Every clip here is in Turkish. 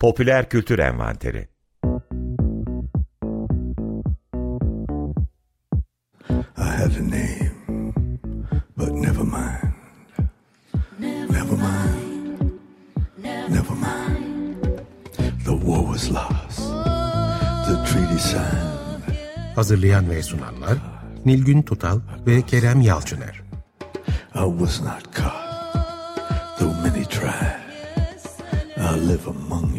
Popüler Kültür Envanteri I have a name, but never mind. Never mind. Never mind. The war was lost. The treaty signed. Hazırlayan ve sunanlar Nilgün Tutal ve Kerem Yalçıner. I was not caught, though many tried. I live among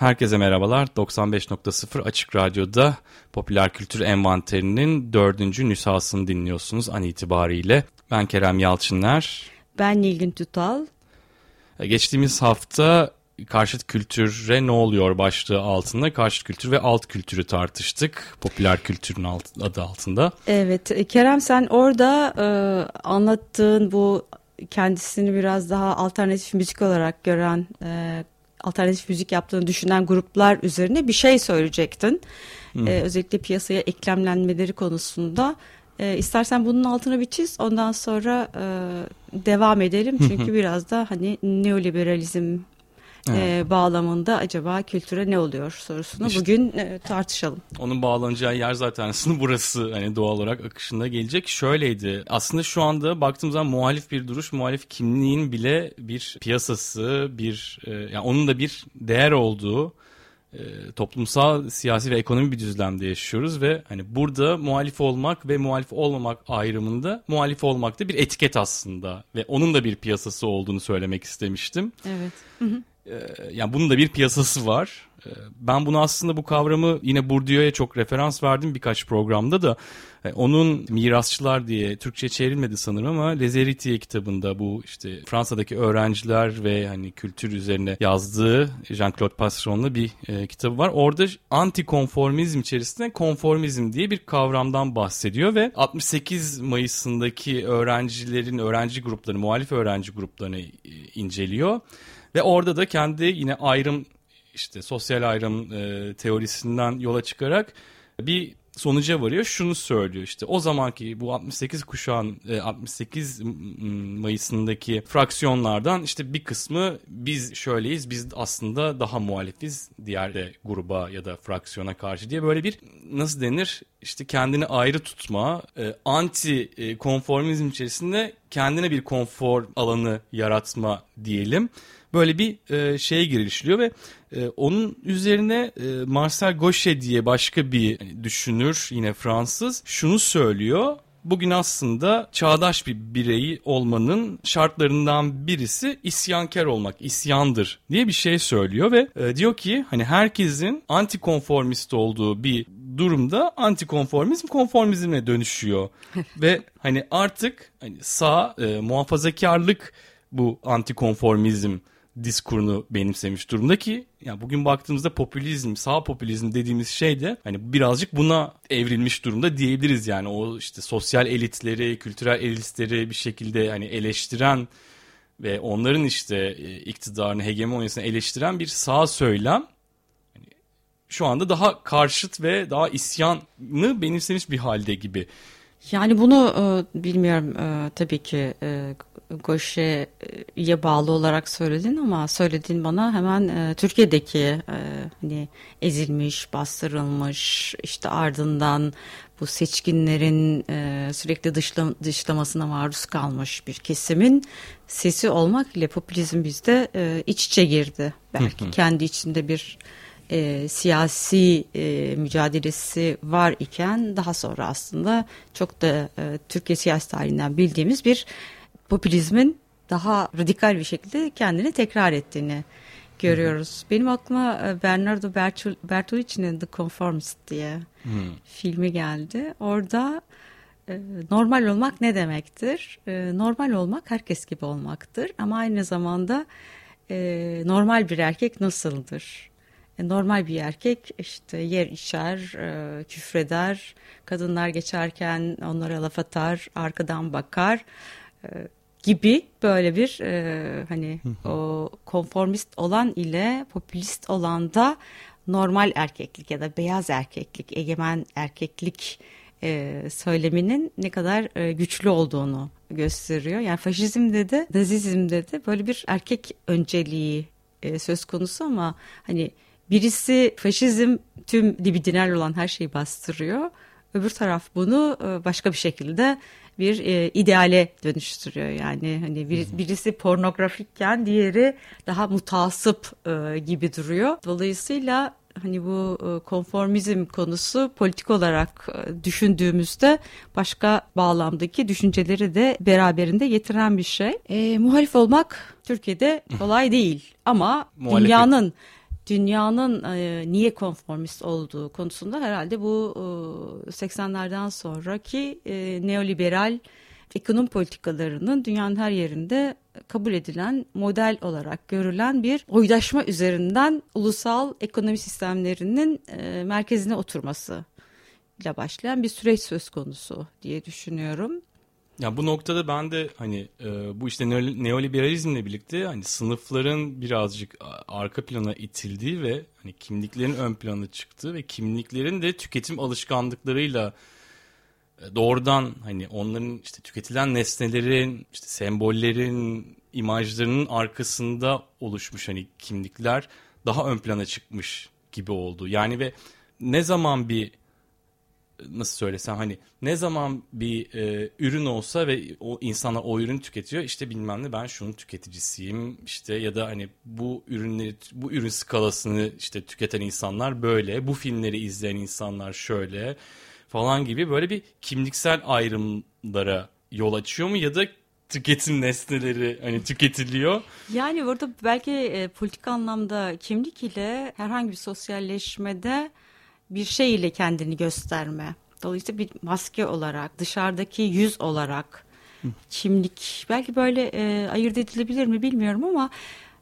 Herkese merhabalar. 95.0 Açık Radyo'da Popüler Kültür Envanteri'nin dördüncü nüshasını dinliyorsunuz an itibariyle. Ben Kerem Yalçınlar. Ben Nilgün Tutal. E, geçtiğimiz hafta karşıt kültüre ne oluyor başlığı altında karşıt kültür ve alt kültürü tartıştık. Popüler kültürün alt, adı altında. Evet e, Kerem sen orada e, anlattığın bu kendisini biraz daha alternatif müzik olarak gören e, alternatif müzik yaptığını düşünen gruplar üzerine bir şey söyleyecektin. Ee, özellikle piyasaya eklemlenmeleri konusunda. Ee, istersen bunun altına bir çiz ondan sonra e, devam edelim. Çünkü biraz da hani neoliberalizm evet. e, bağlamında acaba kültüre ne oluyor sorusunu işte, bugün e, tartışalım. Onun bağlanacağı yer zaten aslında burası hani doğal olarak akışında gelecek. Şöyleydi aslında şu anda baktığımız zaman muhalif bir duruş, muhalif kimliğin bile bir piyasası, bir e, yani onun da bir değer olduğu e, toplumsal, siyasi ve ekonomi bir düzlemde yaşıyoruz ve hani burada muhalif olmak ve muhalif olmamak ayrımında muhalif olmak da bir etiket aslında ve onun da bir piyasası olduğunu söylemek istemiştim. Evet. Hı hı. Ee, yani bunun da bir piyasası var. Ee, ben bunu aslında bu kavramı yine Bourdieu'ya çok referans verdim birkaç programda da. E, onun Mirasçılar diye Türkçe çevrilmedi sanırım ama Les Héritiers kitabında bu işte Fransa'daki öğrenciler ve hani kültür üzerine yazdığı Jean-Claude Passeron'la bir e, kitabı var. Orada antikonformizm içerisinde konformizm diye bir kavramdan bahsediyor ve 68 Mayıs'ındaki öğrencilerin, öğrenci gruplarını, muhalif öğrenci gruplarını e, inceliyor. Ve orada da kendi yine ayrım işte sosyal ayrım e, teorisinden yola çıkarak bir sonuca varıyor. Şunu söylüyor işte o zamanki bu 68 kuşağın 68 Mayıs'ındaki fraksiyonlardan işte bir kısmı biz şöyleyiz biz aslında daha muhalifiz diğer de gruba ya da fraksiyona karşı diye böyle bir nasıl denir işte kendini ayrı tutma e, anti e, konformizm içerisinde kendine bir konfor alanı yaratma diyelim böyle bir e, şeye girişiliyor ve e, onun üzerine e, Marcel Gauchet diye başka bir düşünür yine Fransız şunu söylüyor. Bugün aslında çağdaş bir bireyi olmanın şartlarından birisi isyankar olmak, isyandır diye bir şey söylüyor ve e, diyor ki hani herkesin antikonformist olduğu bir durumda antikonformizm konformizme dönüşüyor ve hani artık hani sağ e, muhafazakarlık bu antikonformizm diskurunu benimsemiş durumda ki yani bugün baktığımızda popülizm, sağ popülizm dediğimiz şey de hani birazcık buna evrilmiş durumda diyebiliriz yani o işte sosyal elitleri, kültürel elitleri bir şekilde hani eleştiren ve onların işte e, iktidarını, hegemonyasını eleştiren bir sağ söylem hani şu anda daha karşıt ve daha isyanı benimsemiş bir halde gibi. Yani bunu e, bilmiyorum e, tabii ki e, Goşe'ye bağlı olarak söyledin ama söylediğin bana hemen e, Türkiye'deki e, hani ezilmiş, bastırılmış işte ardından bu seçkinlerin e, sürekli dışla, dışlamasına maruz kalmış bir kesimin sesi olmak ile popülizm bizde e, iç içe girdi. Belki kendi içinde bir e, siyasi e, mücadelesi var iken daha sonra aslında çok da e, Türkiye siyasi tarihinden bildiğimiz bir popülizmin daha radikal bir şekilde kendini tekrar ettiğini görüyoruz. Benim aklıma e, Bernardo Bertolucci'nin The Conformist diye hmm. filmi geldi. Orada e, normal olmak ne demektir? E, normal olmak herkes gibi olmaktır ama aynı zamanda normal bir erkek nasıldır? Normal bir erkek işte yer içer, küfreder, kadınlar geçerken onlara laf atar, arkadan bakar gibi böyle bir e, hani o konformist olan ile popülist olan da normal erkeklik ya da beyaz erkeklik, egemen erkeklik e, söyleminin ne kadar e, güçlü olduğunu gösteriyor. Yani faşizmde de nazizmde de böyle bir erkek önceliği e, söz konusu ama hani birisi faşizm tüm libidinal olan her şeyi bastırıyor. Öbür taraf bunu e, başka bir şekilde bir e, ideale dönüştürüyor. Yani hani bir, birisi pornografikken diğeri daha mutasip e, gibi duruyor. Dolayısıyla hani bu e, konformizm konusu politik olarak e, düşündüğümüzde başka bağlamdaki düşünceleri de beraberinde getiren bir şey. E, muhalif olmak Türkiye'de kolay değil ama Muhalefet. dünyanın dünyanın e, niye konformist olduğu konusunda herhalde bu e, 80'lerden sonraki e, neoliberal ekonomi politikalarının dünyanın her yerinde kabul edilen model olarak görülen bir oydaşma üzerinden ulusal ekonomi sistemlerinin e, merkezine oturması ile başlayan bir süreç söz konusu diye düşünüyorum. Ya bu noktada ben de hani e, bu işte neoliberalizmle birlikte hani sınıfların birazcık arka plana itildiği ve hani kimliklerin ön plana çıktığı ve kimliklerin de tüketim alışkanlıklarıyla e, doğrudan hani onların işte tüketilen nesnelerin, işte sembollerin, imajlarının arkasında oluşmuş hani kimlikler daha ön plana çıkmış gibi oldu. Yani ve ne zaman bir nasıl söylesem hani ne zaman bir e, ürün olsa ve o insanlar o ürünü tüketiyor işte bilmem ne ben şunun tüketicisiyim işte ya da hani bu ürünleri bu ürün skalasını işte tüketen insanlar böyle bu filmleri izleyen insanlar şöyle falan gibi böyle bir kimliksel ayrımlara yol açıyor mu ya da tüketim nesneleri hani tüketiliyor. Yani burada belki e, politik anlamda kimlik ile herhangi bir sosyalleşmede bir şey ile kendini gösterme. Dolayısıyla bir maske olarak, dışarıdaki yüz olarak kimlik belki böyle e, ayırt edilebilir mi bilmiyorum ama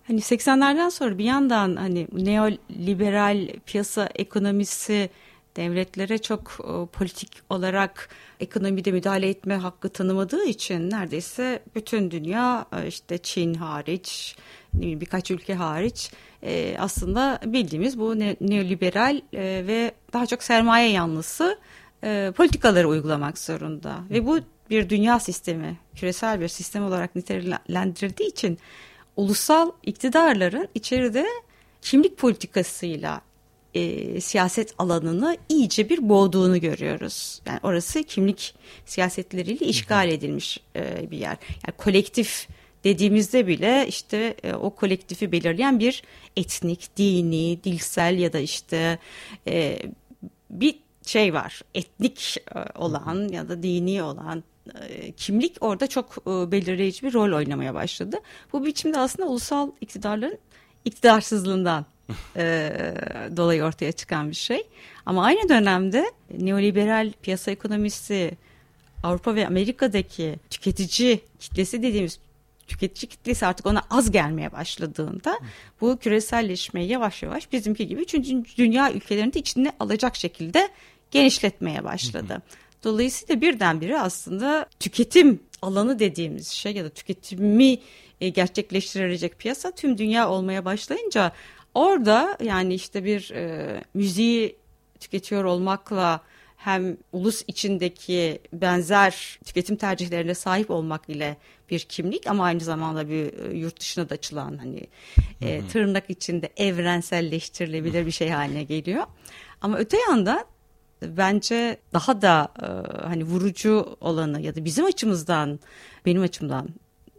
hani 80'lerden sonra bir yandan hani neoliberal piyasa ekonomisi devletlere çok e, politik olarak ekonomide müdahale etme hakkı tanımadığı için neredeyse bütün dünya e, işte Çin hariç birkaç ülke hariç e, aslında bildiğimiz bu neoliberal ve daha çok sermaye yanlısı politikaları uygulamak zorunda ve bu bir dünya sistemi küresel bir sistem olarak nitelendirdiği için ulusal iktidarların içeride kimlik politikasıyla e, siyaset alanını iyice bir boğduğunu görüyoruz. Yani orası kimlik siyasetleriyle işgal edilmiş e, bir yer. Yani kolektif dediğimizde bile işte e, o kolektifi belirleyen bir etnik, dini, dilsel ya da işte e, bir şey var. Etnik e, olan ya da dini olan e, kimlik orada çok e, belirleyici bir rol oynamaya başladı. Bu biçimde aslında ulusal iktidarların iktidarsızlığından e, dolayı ortaya çıkan bir şey. Ama aynı dönemde neoliberal piyasa ekonomisi Avrupa ve Amerika'daki tüketici kitlesi dediğimiz tüketici kitlesi artık ona az gelmeye başladığında bu küreselleşmeyi yavaş yavaş bizimki gibi üçüncü dünya ülkelerinde de içine alacak şekilde genişletmeye başladı. Dolayısıyla birdenbire aslında tüketim alanı dediğimiz şey ya da tüketimi e, gerçekleştirecek piyasa tüm dünya olmaya başlayınca Orada yani işte bir e, müziği tüketiyor olmakla hem ulus içindeki benzer tüketim tercihlerine sahip olmak ile bir kimlik ama aynı zamanda bir e, yurt dışına da açılan hani e, tırnak içinde evrenselleştirilebilir bir şey haline geliyor. Ama öte yandan bence daha da e, hani vurucu olanı ya da bizim açımızdan benim açımdan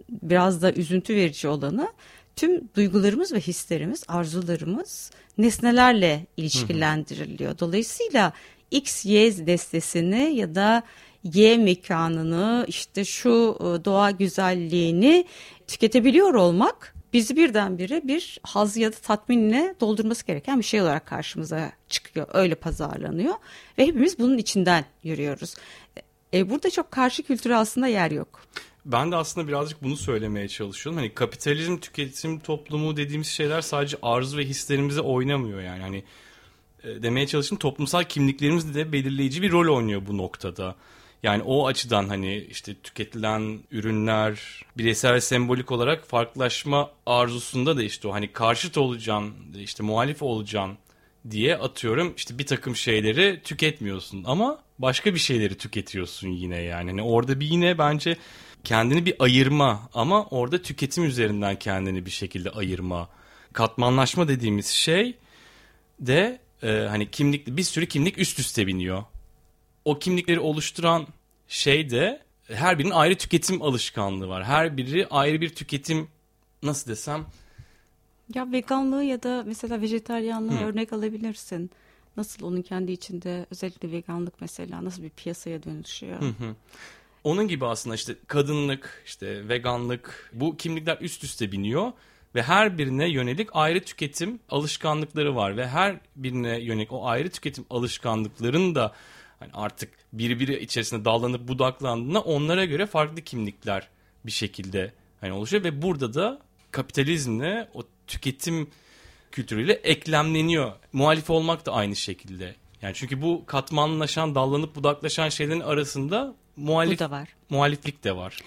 biraz da üzüntü verici olanı tüm duygularımız ve hislerimiz, arzularımız nesnelerle ilişkilendiriliyor. Dolayısıyla X, Y destesini ya da Y mekanını işte şu e, doğa güzelliğini tüketebiliyor olmak bizi birdenbire bir haz ya da tatminle doldurması gereken bir şey olarak karşımıza çıkıyor. Öyle pazarlanıyor ve hepimiz bunun içinden yürüyoruz. E, burada çok karşı kültüre aslında yer yok. Ben de aslında birazcık bunu söylemeye çalışıyorum. Hani kapitalizm, tüketim toplumu dediğimiz şeyler sadece arzu ve hislerimize oynamıyor yani. Hani e, demeye çalıştım toplumsal kimliklerimiz de belirleyici bir rol oynuyor bu noktada. Yani o açıdan hani işte tüketilen ürünler bireysel ve sembolik olarak farklılaşma arzusunda da işte o hani karşıt olacaksın, işte muhalif olacaksın diye atıyorum işte bir takım şeyleri tüketmiyorsun ama başka bir şeyleri tüketiyorsun yine yani. yani orada bir yine bence kendini bir ayırma ama orada tüketim üzerinden kendini bir şekilde ayırma. Katmanlaşma dediğimiz şey de e, hani kimlik bir sürü kimlik üst üste biniyor. O kimlikleri oluşturan şey de her birinin ayrı tüketim alışkanlığı var. Her biri ayrı bir tüketim nasıl desem ya veganlığı ya da mesela vejetaryanlığı Hı. örnek alabilirsin. Nasıl onun kendi içinde özellikle veganlık mesela nasıl bir piyasaya dönüşüyor? Hı hı. Onun gibi aslında işte kadınlık, işte veganlık bu kimlikler üst üste biniyor ve her birine yönelik ayrı tüketim alışkanlıkları var ve her birine yönelik o ayrı tüketim alışkanlıkların da hani artık birbiri içerisinde dallanıp budaklandığında onlara göre farklı kimlikler bir şekilde hani oluşuyor ve burada da kapitalizmle o tüketim kültürüyle eklemleniyor. Muhalif olmak da aynı şekilde. Yani çünkü bu katmanlaşan, dallanıp budaklaşan şeylerin arasında muhalif, bu da var. muhaliflik de var.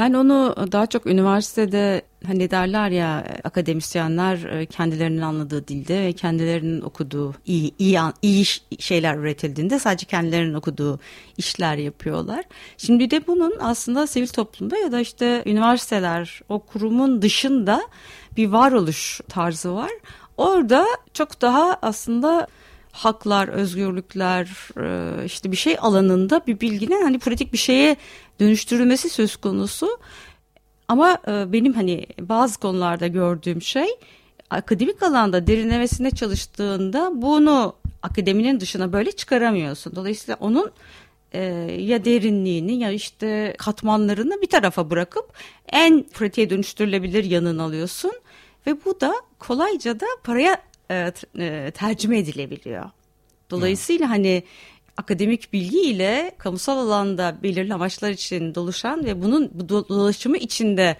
Ben onu daha çok üniversitede hani derler ya akademisyenler e, kendilerinin anladığı dilde ve kendilerinin okuduğu iyi iyi iyi şeyler üretildiğinde sadece kendilerinin okuduğu işler yapıyorlar. Şimdi de bunun aslında sivil toplumda ya da işte üniversiteler o kurumun dışında bir varoluş tarzı var. Orada çok daha aslında haklar, özgürlükler, e, işte bir şey alanında bir bilginin hani pratik bir şeye dönüştürülmesi söz konusu. Ama e, benim hani bazı konularda gördüğüm şey akademik alanda derinlemesine çalıştığında bunu akademinin dışına böyle çıkaramıyorsun. Dolayısıyla onun e, ya derinliğini ya işte katmanlarını bir tarafa bırakıp en pratiğe dönüştürülebilir yanını alıyorsun. Ve bu da kolayca da paraya e, tercüme edilebiliyor. Dolayısıyla hani akademik bilgi ile kamusal alanda belirli amaçlar için doluşan ve bunun bu dolaşımı içinde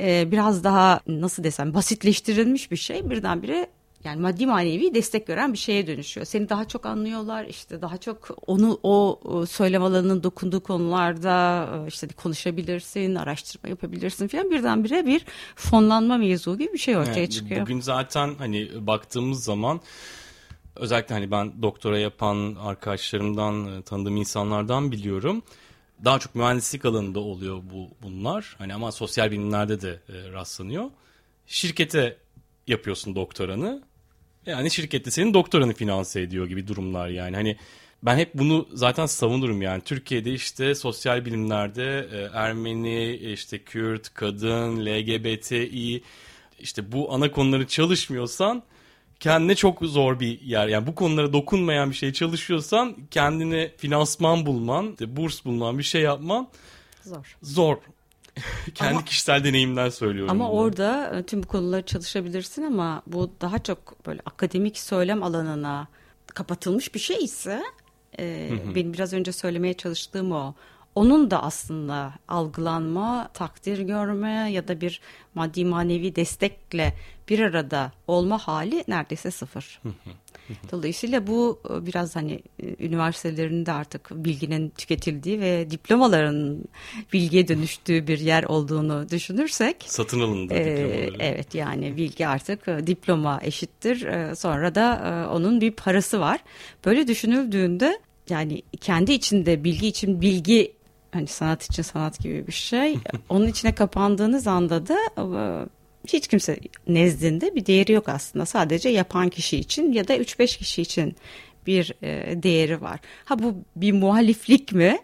e, biraz daha nasıl desem basitleştirilmiş bir şey birdenbire yani maddi manevi destek gören bir şeye dönüşüyor. Seni daha çok anlıyorlar işte daha çok onu o söylem alanının dokunduğu konularda e, işte konuşabilirsin, araştırma yapabilirsin falan birdenbire bir fonlanma mevzu gibi bir şey ortaya yani çıkıyor. Bugün zaten hani baktığımız zaman özellikle hani ben doktora yapan arkadaşlarımdan e, tanıdığım insanlardan biliyorum. Daha çok mühendislik alanında oluyor bu bunlar. Hani ama sosyal bilimlerde de e, rastlanıyor. Şirkete yapıyorsun doktoranı yani şirkette senin doktoranı finanse ediyor gibi durumlar yani. Hani ben hep bunu zaten savunurum yani. Türkiye'de işte sosyal bilimlerde e, Ermeni, işte Kürt, kadın, LGBTİ işte bu ana konuları çalışmıyorsan kendine çok zor bir yer. Yani bu konulara dokunmayan bir şey çalışıyorsan kendine finansman bulman, işte burs bulman, bir şey yapman zor. Zor. Kendi ama, kişisel deneyimden söylüyorum. Ama bunu. orada e, tüm bu konuları çalışabilirsin ama bu daha çok böyle akademik söylem alanına kapatılmış bir şey ise e, benim biraz önce söylemeye çalıştığım o. Onun da aslında algılanma, takdir görme ya da bir maddi manevi destekle bir arada olma hali neredeyse sıfır. Dolayısıyla bu e, biraz hani e, üniversitelerinde artık bilginin tüketildiği ve diplomaların bilgiye dönüştüğü bir yer olduğunu düşünürsek. Satın alındı e, diplomaları. Evet yani bilgi artık e, diploma eşittir. Sonra da onun bir parası var. Böyle düşünüldüğünde yani kendi içinde bilgi için bilgi hani sanat için sanat gibi bir şey. Onun içine kapandığınız anda da hiç kimse nezdinde bir değeri yok aslında. Sadece yapan kişi için ya da 3-5 kişi için bir e, değeri var. Ha bu bir muhaliflik mi?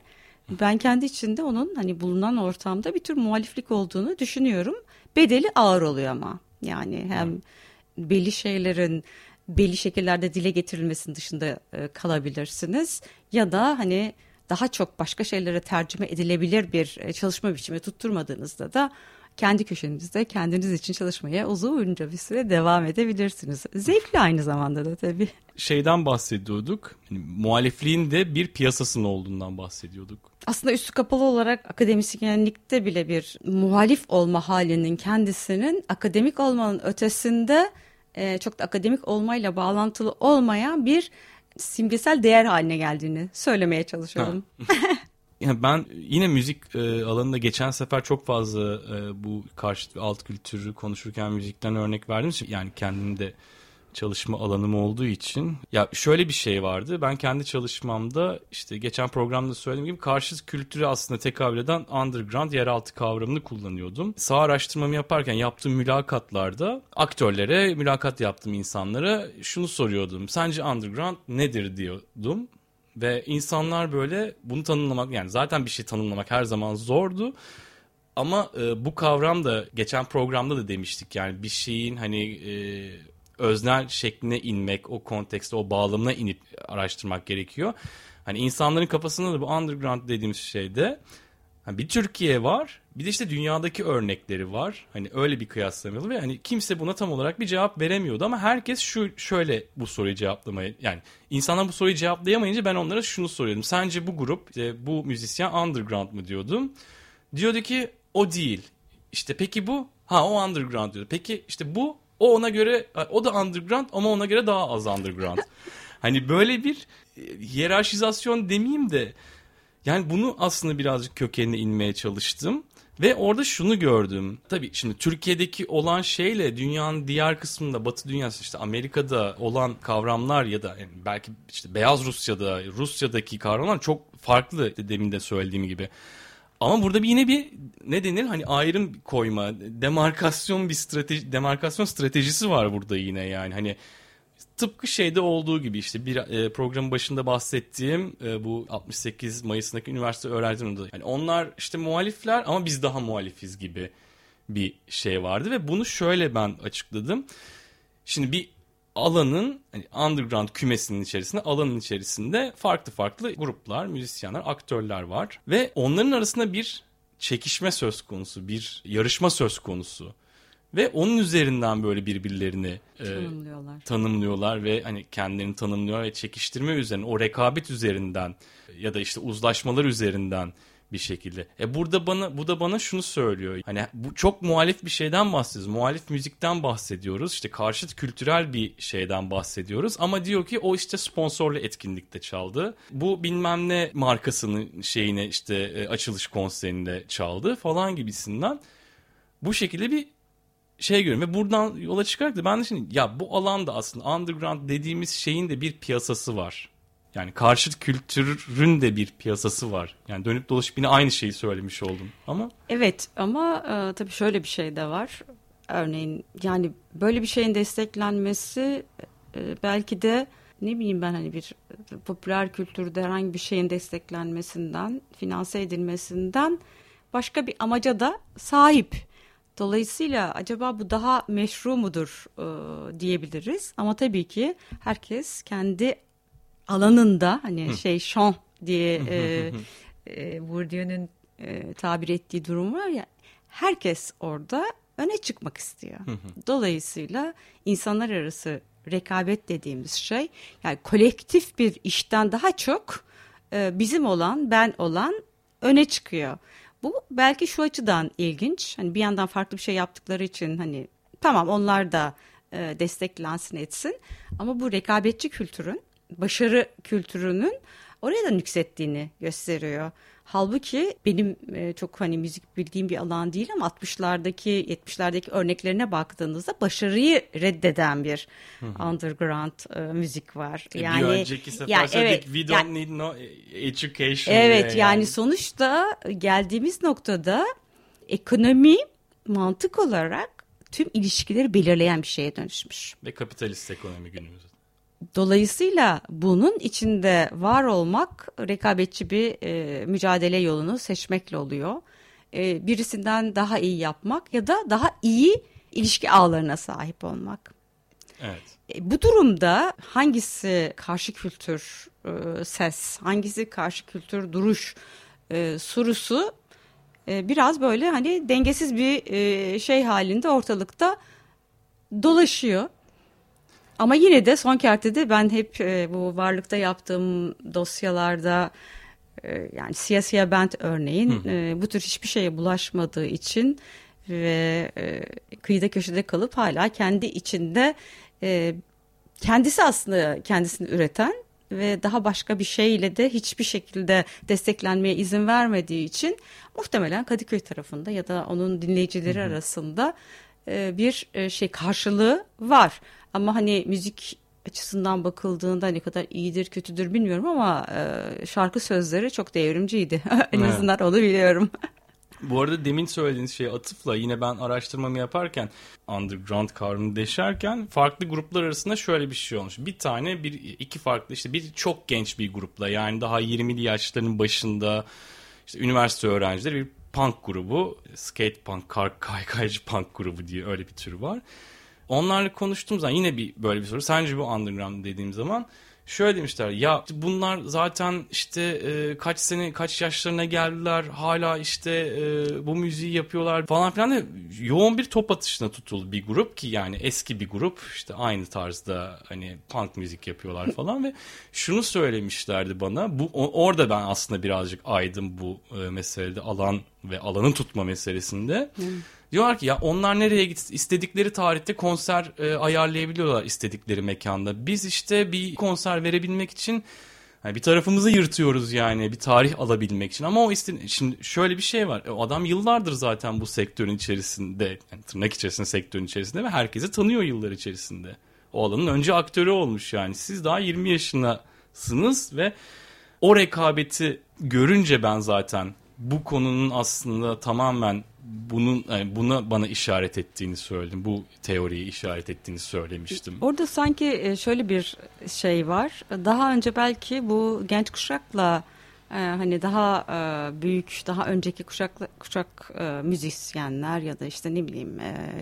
Ben kendi içinde onun hani bulunan ortamda bir tür muhaliflik olduğunu düşünüyorum. Bedeli ağır oluyor ama. Yani hem belli şeylerin belli şekillerde dile getirilmesinin dışında e, kalabilirsiniz ya da hani daha çok başka şeylere tercüme edilebilir bir e, çalışma biçimi tutturmadığınızda da kendi köşenizde kendiniz için çalışmaya uzunca bir süre devam edebilirsiniz. Zevkli aynı zamanda da tabii. Şeyden bahsediyorduk. Yani, muhalifliğin de bir piyasasının olduğundan bahsediyorduk. Aslında üstü kapalı olarak akademisyenlikte bile bir muhalif olma halinin kendisinin akademik olmanın ötesinde e, çok da akademik olmayla bağlantılı olmayan bir simgesel değer haline geldiğini söylemeye çalışıyorum. yani ben yine müzik e, alanında geçen sefer çok fazla e, bu karşıt ve alt kültürü konuşurken müzikten örnek verdim. Yani kendimi de çalışma alanım olduğu için ya şöyle bir şey vardı. Ben kendi çalışmamda işte geçen programda söylediğim gibi karşı kültürü aslında tekabül eden underground yeraltı kavramını kullanıyordum. Sağ araştırmamı yaparken yaptığım mülakatlarda aktörlere mülakat yaptığım insanlara şunu soruyordum. Sence underground nedir diyordum. Ve insanlar böyle bunu tanımlamak yani zaten bir şey tanımlamak her zaman zordu. Ama e, bu kavram da geçen programda da demiştik yani bir şeyin hani e, öznel şekline inmek, o kontekste, o bağlamına inip araştırmak gerekiyor. Hani insanların kafasında da bu underground dediğimiz şeyde hani bir Türkiye var, bir de işte dünyadaki örnekleri var. Hani öyle bir kıyaslamalı ve hani kimse buna tam olarak bir cevap veremiyordu ama herkes şu şöyle bu soruyu cevaplamaya yani insanlar bu soruyu cevaplayamayınca ben onlara şunu soruyordum. Sence bu grup, işte bu müzisyen underground mı diyordum. Diyordu ki o değil. İşte peki bu? Ha o underground diyor. Peki işte bu o ona göre o da underground ama ona göre daha az underground. hani böyle bir e, hiyerarşizasyon demeyeyim de yani bunu aslında birazcık kökenine inmeye çalıştım. Ve orada şunu gördüm. Tabii şimdi Türkiye'deki olan şeyle dünyanın diğer kısmında Batı dünyası işte Amerika'da olan kavramlar ya da yani belki işte Beyaz Rusya'da, Rusya'daki kavramlar çok farklı demin de söylediğim gibi. Ama burada bir yine bir ne denir? Hani ayrım koyma, demarkasyon bir strateji, demarkasyon stratejisi var burada yine yani. Hani tıpkı şeyde olduğu gibi işte bir e, programın başında bahsettiğim e, bu 68 Mayıs'ındaki üniversite öğrencilerinde yani onlar işte muhalifler ama biz daha muhalifiz gibi bir şey vardı ve bunu şöyle ben açıkladım. Şimdi bir alanın hani underground kümesinin içerisinde alanın içerisinde farklı farklı gruplar, müzisyenler, aktörler var ve onların arasında bir çekişme söz konusu, bir yarışma söz konusu. Ve onun üzerinden böyle birbirlerini e, tanımlıyorlar. E, tanımlıyorlar ve hani kendilerini tanımlıyorlar ve çekiştirme üzerine o rekabet üzerinden ya da işte uzlaşmalar üzerinden bir şekilde. E burada bana bu da bana şunu söylüyor. Hani bu çok muhalif bir şeyden bahsediyoruz. Muhalif müzikten bahsediyoruz. İşte karşıt kültürel bir şeyden bahsediyoruz. Ama diyor ki o işte sponsorlu etkinlikte çaldı. Bu bilmem ne markasının şeyine işte e, açılış konserinde çaldı falan gibisinden. Bu şekilde bir şey görüyorum ve buradan yola çıkarak da ben de şimdi ya bu alanda aslında underground dediğimiz şeyin de bir piyasası var. Yani karşıt kültürün de bir piyasası var. Yani dönüp dolaşıp yine aynı şeyi söylemiş oldum ama. Evet ama e, tabii şöyle bir şey de var. Örneğin yani böyle bir şeyin desteklenmesi e, belki de ne bileyim ben hani bir popüler kültürde herhangi bir şeyin desteklenmesinden, finanse edilmesinden başka bir amaca da sahip. Dolayısıyla acaba bu daha meşru mudur e, diyebiliriz. Ama tabii ki herkes kendi alanında hani Hı. şey şan diye e, e, Bourdieu'nun e, tabir ettiği durum var ya herkes orada öne çıkmak istiyor. Dolayısıyla insanlar arası rekabet dediğimiz şey yani kolektif bir işten daha çok e, bizim olan ben olan öne çıkıyor. Bu belki şu açıdan ilginç. Hani bir yandan farklı bir şey yaptıkları için hani tamam onlar da e, desteklensin etsin ama bu rekabetçi kültürün başarı kültürünün oraya da nüksettiğini gösteriyor. Halbuki benim e, çok hani müzik bildiğim bir alan değil ama 60'lardaki 70'lerdeki örneklerine baktığınızda başarıyı reddeden bir underground e, müzik var. E, yani bir önceki sefer yani, evet, we don't yani, need no education. Evet yani. yani sonuçta geldiğimiz noktada ekonomi mantık olarak tüm ilişkileri belirleyen bir şeye dönüşmüş. Ve kapitalist ekonomi günümüzde. Dolayısıyla bunun içinde var olmak rekabetçi bir e, mücadele yolunu seçmekle oluyor. E, birisinden daha iyi yapmak ya da daha iyi ilişki ağlarına sahip olmak. Evet. E, bu durumda hangisi karşı kültür e, ses, hangisi karşı kültür duruş e, sorusu e, biraz böyle hani dengesiz bir e, şey halinde ortalıkta dolaşıyor. Ama yine de son kertede ben hep e, bu varlıkta yaptığım dosyalarda e, yani siyasiye bent örneğin e, bu tür hiçbir şeye bulaşmadığı için ve e, kıyıda köşede kalıp hala kendi içinde e, kendisi aslında kendisini üreten ve daha başka bir şeyle de hiçbir şekilde desteklenmeye izin vermediği için muhtemelen Kadıköy tarafında ya da onun dinleyicileri hı hı. arasında e, bir e, şey karşılığı var. Ama hani müzik açısından bakıldığında ne kadar iyidir kötüdür bilmiyorum ama e, şarkı sözleri çok devrimciydi. en azından onu biliyorum. Bu arada demin söylediğiniz şey atıfla yine ben araştırmamı yaparken underground kavramını deşerken farklı gruplar arasında şöyle bir şey olmuş. Bir tane bir iki farklı işte bir çok genç bir grupla yani daha 20'li yaşlarının başında işte üniversite öğrencileri bir punk grubu. Skate punk, kar, kaykaycı punk grubu diye öyle bir tür var. Onlarla konuştuğum zaman yine bir böyle bir soru. Sence bu underground dediğim zaman şöyle demişler ya bunlar zaten işte e, kaç sene kaç yaşlarına geldiler hala işte e, bu müziği yapıyorlar falan filan da yoğun bir top atışına tutuldu bir grup ki yani eski bir grup işte aynı tarzda hani punk müzik yapıyorlar falan ve şunu söylemişlerdi bana bu orada ben aslında birazcık aydım bu e, meselede alan ve alanı tutma meselesinde. Hmm. Diyorlar ki ya onlar nereye git istedikleri tarihte konser e, ayarlayabiliyorlar istedikleri mekanda. Biz işte bir konser verebilmek için yani bir tarafımızı yırtıyoruz yani bir tarih alabilmek için. Ama o iste şimdi şöyle bir şey var. O adam yıllardır zaten bu sektörün içerisinde, yani tırnak içerisinde sektörün içerisinde ve herkesi tanıyor yıllar içerisinde. O alanın önce aktörü olmuş yani. Siz daha 20 yaşındasınız ve o rekabeti görünce ben zaten bu konunun aslında tamamen bunun yani buna bana işaret ettiğini söyledim. Bu teoriyi işaret ettiğini söylemiştim. Orada sanki e, şöyle bir şey var. Daha önce belki bu genç kuşakla e, hani daha e, büyük, daha önceki kuşak kuşak müzisyenler ya da işte ne bileyim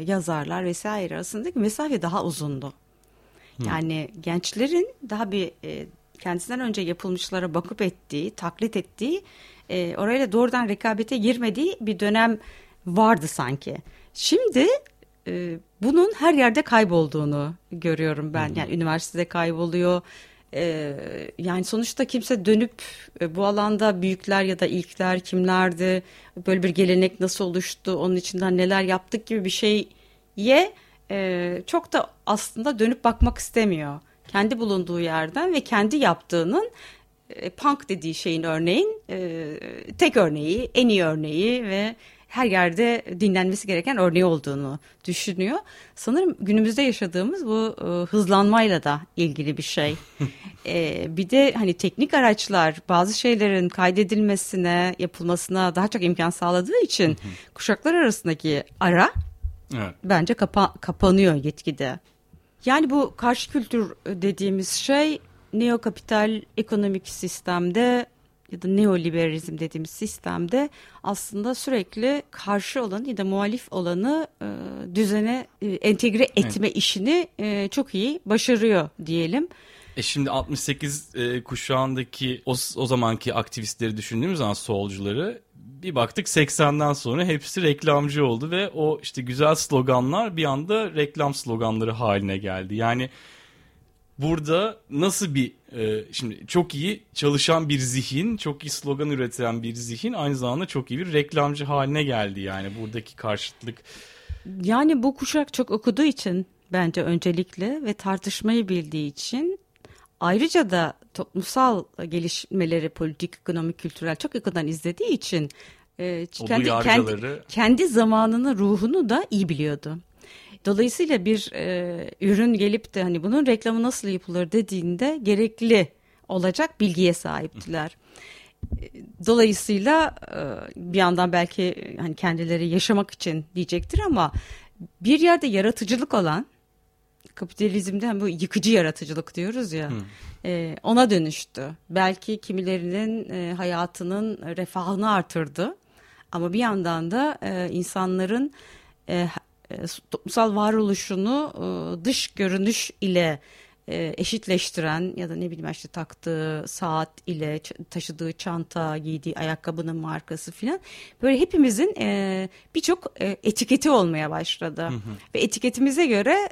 yazarlar vesaire arasındaki mesafe daha uzundu. Yani gençlerin daha bir kendisinden önce yapılmışlara bakıp ettiği, taklit ettiği, orayla doğrudan rekabete girmediği bir dönem vardı sanki. Şimdi e, bunun her yerde kaybolduğunu görüyorum ben. Yani üniversitede kayboluyor. E, yani sonuçta kimse dönüp e, bu alanda büyükler ya da ilkler kimlerdi, böyle bir gelenek nasıl oluştu, onun içinden neler yaptık gibi bir şeye e, çok da aslında dönüp bakmak istemiyor. Kendi bulunduğu yerden ve kendi yaptığının e, punk dediği şeyin örneğin e, tek örneği, en iyi örneği ve her yerde dinlenmesi gereken örneği olduğunu düşünüyor. Sanırım günümüzde yaşadığımız bu e, hızlanmayla da ilgili bir şey. e, bir de hani teknik araçlar bazı şeylerin kaydedilmesine, yapılmasına daha çok imkan sağladığı için kuşaklar arasındaki ara evet. bence kapa kapanıyor yetkide. Yani bu karşı kültür dediğimiz şey neokapital ekonomik sistemde ya da neoliberalizm dediğimiz sistemde aslında sürekli karşı olanı ya da muhalif olanı e, düzene e, entegre etme evet. işini e, çok iyi başarıyor diyelim. E şimdi 68 e, kuşağındaki o, o zamanki aktivistleri düşündüğümüz zaman solcuları bir baktık 80'den sonra hepsi reklamcı oldu ve o işte güzel sloganlar bir anda reklam sloganları haline geldi. Yani burada nasıl bir e, şimdi çok iyi çalışan bir zihin, çok iyi slogan üreten bir zihin aynı zamanda çok iyi bir reklamcı haline geldi yani buradaki karşıtlık. Yani bu kuşak çok okuduğu için bence öncelikle ve tartışmayı bildiği için ayrıca da toplumsal gelişmeleri politik, ekonomik, kültürel çok yakından izlediği için e, kendi, kendi, kendi zamanının ruhunu da iyi biliyordu. Dolayısıyla bir e, ürün gelip de hani bunun reklamı nasıl yapılır dediğinde gerekli olacak bilgiye sahiptiler. Dolayısıyla e, bir yandan belki hani kendileri yaşamak için diyecektir ama bir yerde yaratıcılık olan kapitalizmde hani bu yıkıcı yaratıcılık diyoruz ya hmm. e, ona dönüştü. Belki kimilerinin e, hayatının refahını artırdı ama bir yandan da e, insanların e, e, toplumsal varoluşunu e, dış görünüş ile e, eşitleştiren ya da ne bileyim işte taktığı saat ile taşıdığı çanta, giydiği ayakkabının markası filan böyle hepimizin birçok etiketi olmaya başladı. Hı hı. Ve etiketimize göre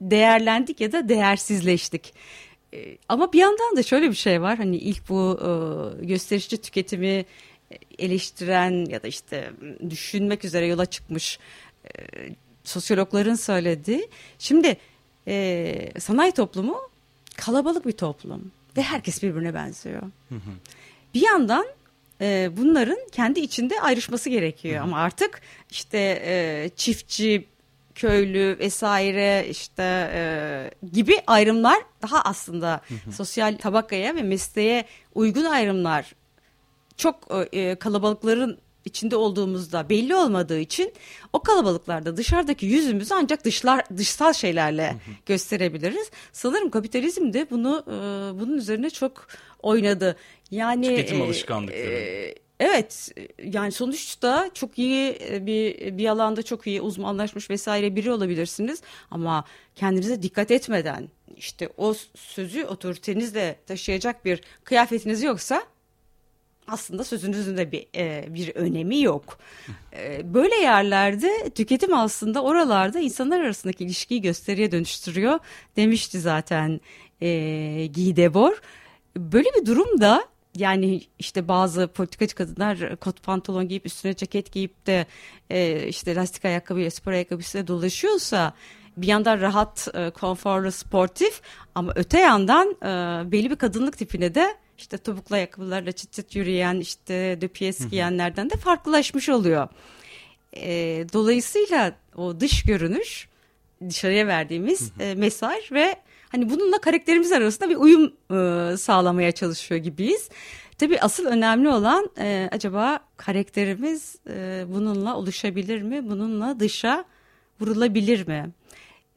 değerlendik ya da değersizleştik. Ama bir yandan da şöyle bir şey var hani ilk bu gösterişçi tüketimi eleştiren ya da işte düşünmek üzere yola çıkmış e, sosyologların söylediği. Şimdi e, sanayi toplumu kalabalık bir toplum ve herkes birbirine benziyor. Bir yandan e, bunların kendi içinde ayrışması gerekiyor ama artık işte e, çiftçi köylü vesaire işte e, gibi ayrımlar daha aslında sosyal tabakaya ve mesleğe uygun ayrımlar çok e, kalabalıkların içinde olduğumuzda belli olmadığı için o kalabalıklarda dışarıdaki yüzümüzü ancak dışlar dışsal şeylerle gösterebiliriz. Sanırım kapitalizm de bunu e, bunun üzerine çok oynadı. Yani tüketim e, alışkanlıkları. E, Evet yani sonuçta çok iyi e, bir bir alanda çok iyi uzmanlaşmış vesaire biri olabilirsiniz ama kendinize dikkat etmeden işte o sözü otoritenizle taşıyacak bir kıyafetiniz yoksa aslında sözünüzün de bir e, bir önemi yok. E, böyle yerlerde tüketim aslında oralarda insanlar arasındaki ilişkiyi gösteriye dönüştürüyor demişti zaten e, Guy Debord. Böyle bir durumda yani işte bazı politikacı kadınlar kot pantolon giyip üstüne ceket giyip de e, işte lastik ayakkabıyla spor ayakkabısıyla dolaşıyorsa bir yandan rahat, e, konforlu, sportif ama öte yandan e, belli bir kadınlık tipine de işte topuklu ayakkabılarla çıt çıt yürüyen işte döpiyes giyenlerden de farklılaşmış oluyor. E, dolayısıyla o dış görünüş dışarıya verdiğimiz e, mesaj ve hani bununla karakterimiz arasında bir uyum e, sağlamaya çalışıyor gibiyiz. Tabii asıl önemli olan e, acaba karakterimiz e, bununla oluşabilir mi? Bununla dışa vurulabilir mi?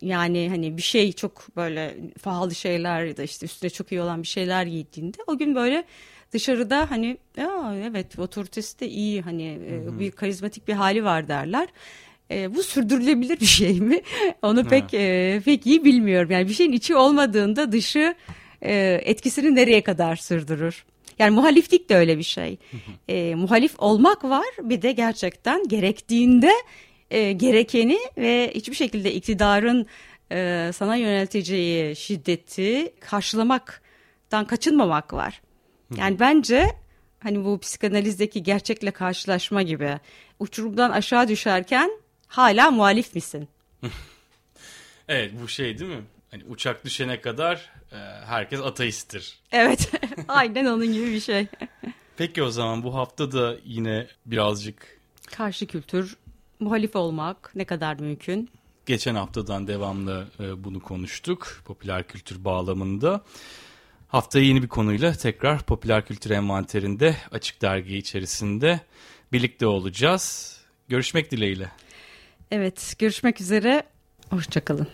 Yani hani bir şey çok böyle pahalı şeyler ya da işte üstüne çok iyi olan bir şeyler giydiğinde o gün böyle dışarıda hani ya evet otoritesi de iyi hani hı. bir karizmatik bir hali var derler. E, bu sürdürülebilir bir şey mi? Onu pek e, pek iyi bilmiyorum. Yani bir şeyin içi olmadığında dışı e, etkisini nereye kadar sürdürür? Yani muhaliflik de öyle bir şey. e, muhalif olmak var bir de gerçekten gerektiğinde e, gerekeni ve hiçbir şekilde iktidarın e, sana yönelteceği şiddeti karşılamaktan kaçınmamak var. Yani bence hani bu psikanalizdeki gerçekle karşılaşma gibi uçurumdan aşağı düşerken hala muhalif misin? evet bu şey değil mi? Hani uçak düşene kadar e, herkes ateisttir. Evet aynen onun gibi bir şey. Peki o zaman bu hafta da yine birazcık karşı kültür muhalif olmak ne kadar mümkün? Geçen haftadan devamlı e, bunu konuştuk popüler kültür bağlamında. Haftaya yeni bir konuyla tekrar popüler kültür envanterinde açık dergi içerisinde birlikte olacağız. Görüşmek dileğiyle. Evet görüşmek üzere. Hoşçakalın.